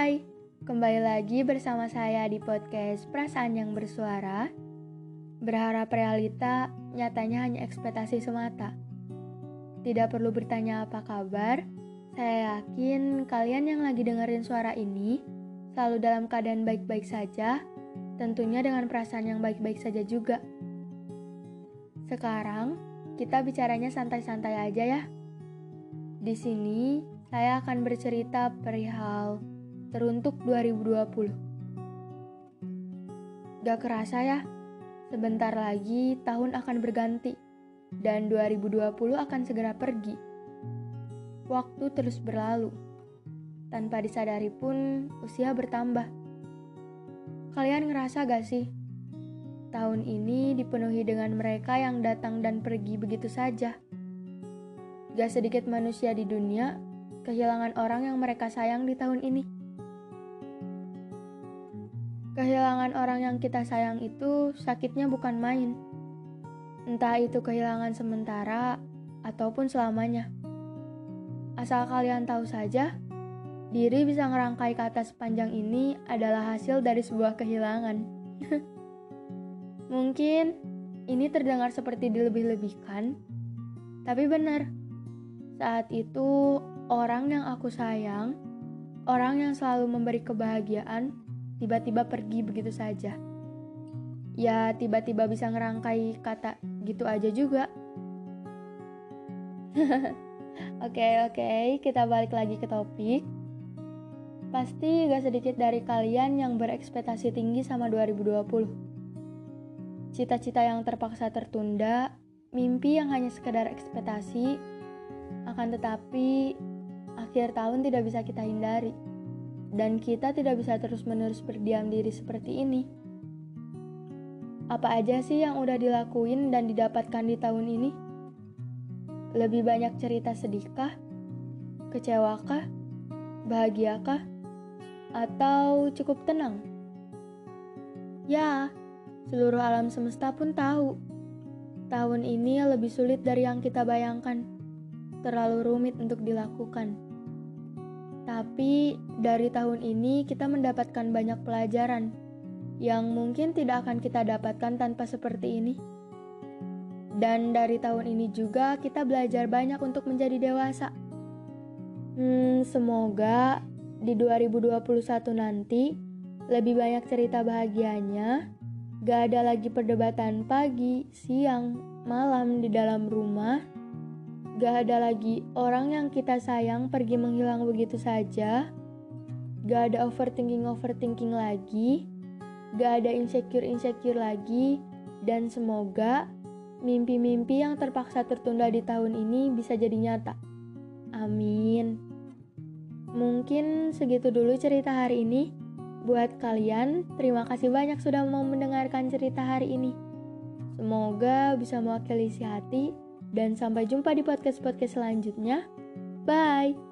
Kembali lagi bersama saya di podcast Perasaan yang Bersuara. Berharap realita nyatanya hanya ekspektasi semata. Tidak perlu bertanya apa kabar. Saya yakin kalian yang lagi dengerin suara ini selalu dalam keadaan baik-baik saja, tentunya dengan perasaan yang baik-baik saja juga. Sekarang kita bicaranya santai-santai aja ya. Di sini saya akan bercerita perihal teruntuk 2020. Gak kerasa ya, sebentar lagi tahun akan berganti dan 2020 akan segera pergi. Waktu terus berlalu. Tanpa disadari pun usia bertambah. Kalian ngerasa gak sih? Tahun ini dipenuhi dengan mereka yang datang dan pergi begitu saja. Gak sedikit manusia di dunia kehilangan orang yang mereka sayang di tahun ini. Kehilangan orang yang kita sayang itu sakitnya bukan main. Entah itu kehilangan sementara ataupun selamanya. Asal kalian tahu saja, diri bisa ngerangkai kata sepanjang ini adalah hasil dari sebuah kehilangan. Mungkin ini terdengar seperti dilebih-lebihkan, tapi benar. Saat itu, orang yang aku sayang, orang yang selalu memberi kebahagiaan, tiba-tiba pergi begitu saja. Ya, tiba-tiba bisa ngerangkai kata gitu aja juga. Oke, oke, kita balik lagi ke topik. Pasti gak sedikit dari kalian yang berekspektasi tinggi sama 2020. Cita-cita yang terpaksa tertunda, mimpi yang hanya sekedar ekspektasi, akan tetapi akhir tahun tidak bisa kita hindari. Dan kita tidak bisa terus-menerus berdiam diri seperti ini. Apa aja sih yang udah dilakuin dan didapatkan di tahun ini? Lebih banyak cerita sedihkah? Kecewakah? Bahagiakah? atau cukup tenang? Ya, seluruh alam semesta pun tahu. Tahun ini lebih sulit dari yang kita bayangkan. Terlalu rumit untuk dilakukan. Tapi dari tahun ini kita mendapatkan banyak pelajaran yang mungkin tidak akan kita dapatkan tanpa seperti ini. Dan dari tahun ini juga kita belajar banyak untuk menjadi dewasa. Hmm, semoga di 2021 nanti lebih banyak cerita bahagianya, gak ada lagi perdebatan pagi, siang, malam di dalam rumah, gak ada lagi orang yang kita sayang pergi menghilang begitu saja, gak ada overthinking-overthinking lagi, gak ada insecure-insecure lagi, dan semoga mimpi-mimpi yang terpaksa tertunda di tahun ini bisa jadi nyata. Amin. Mungkin segitu dulu cerita hari ini. Buat kalian, terima kasih banyak sudah mau mendengarkan cerita hari ini. Semoga bisa mewakili isi hati dan sampai jumpa di podcast-podcast selanjutnya. Bye.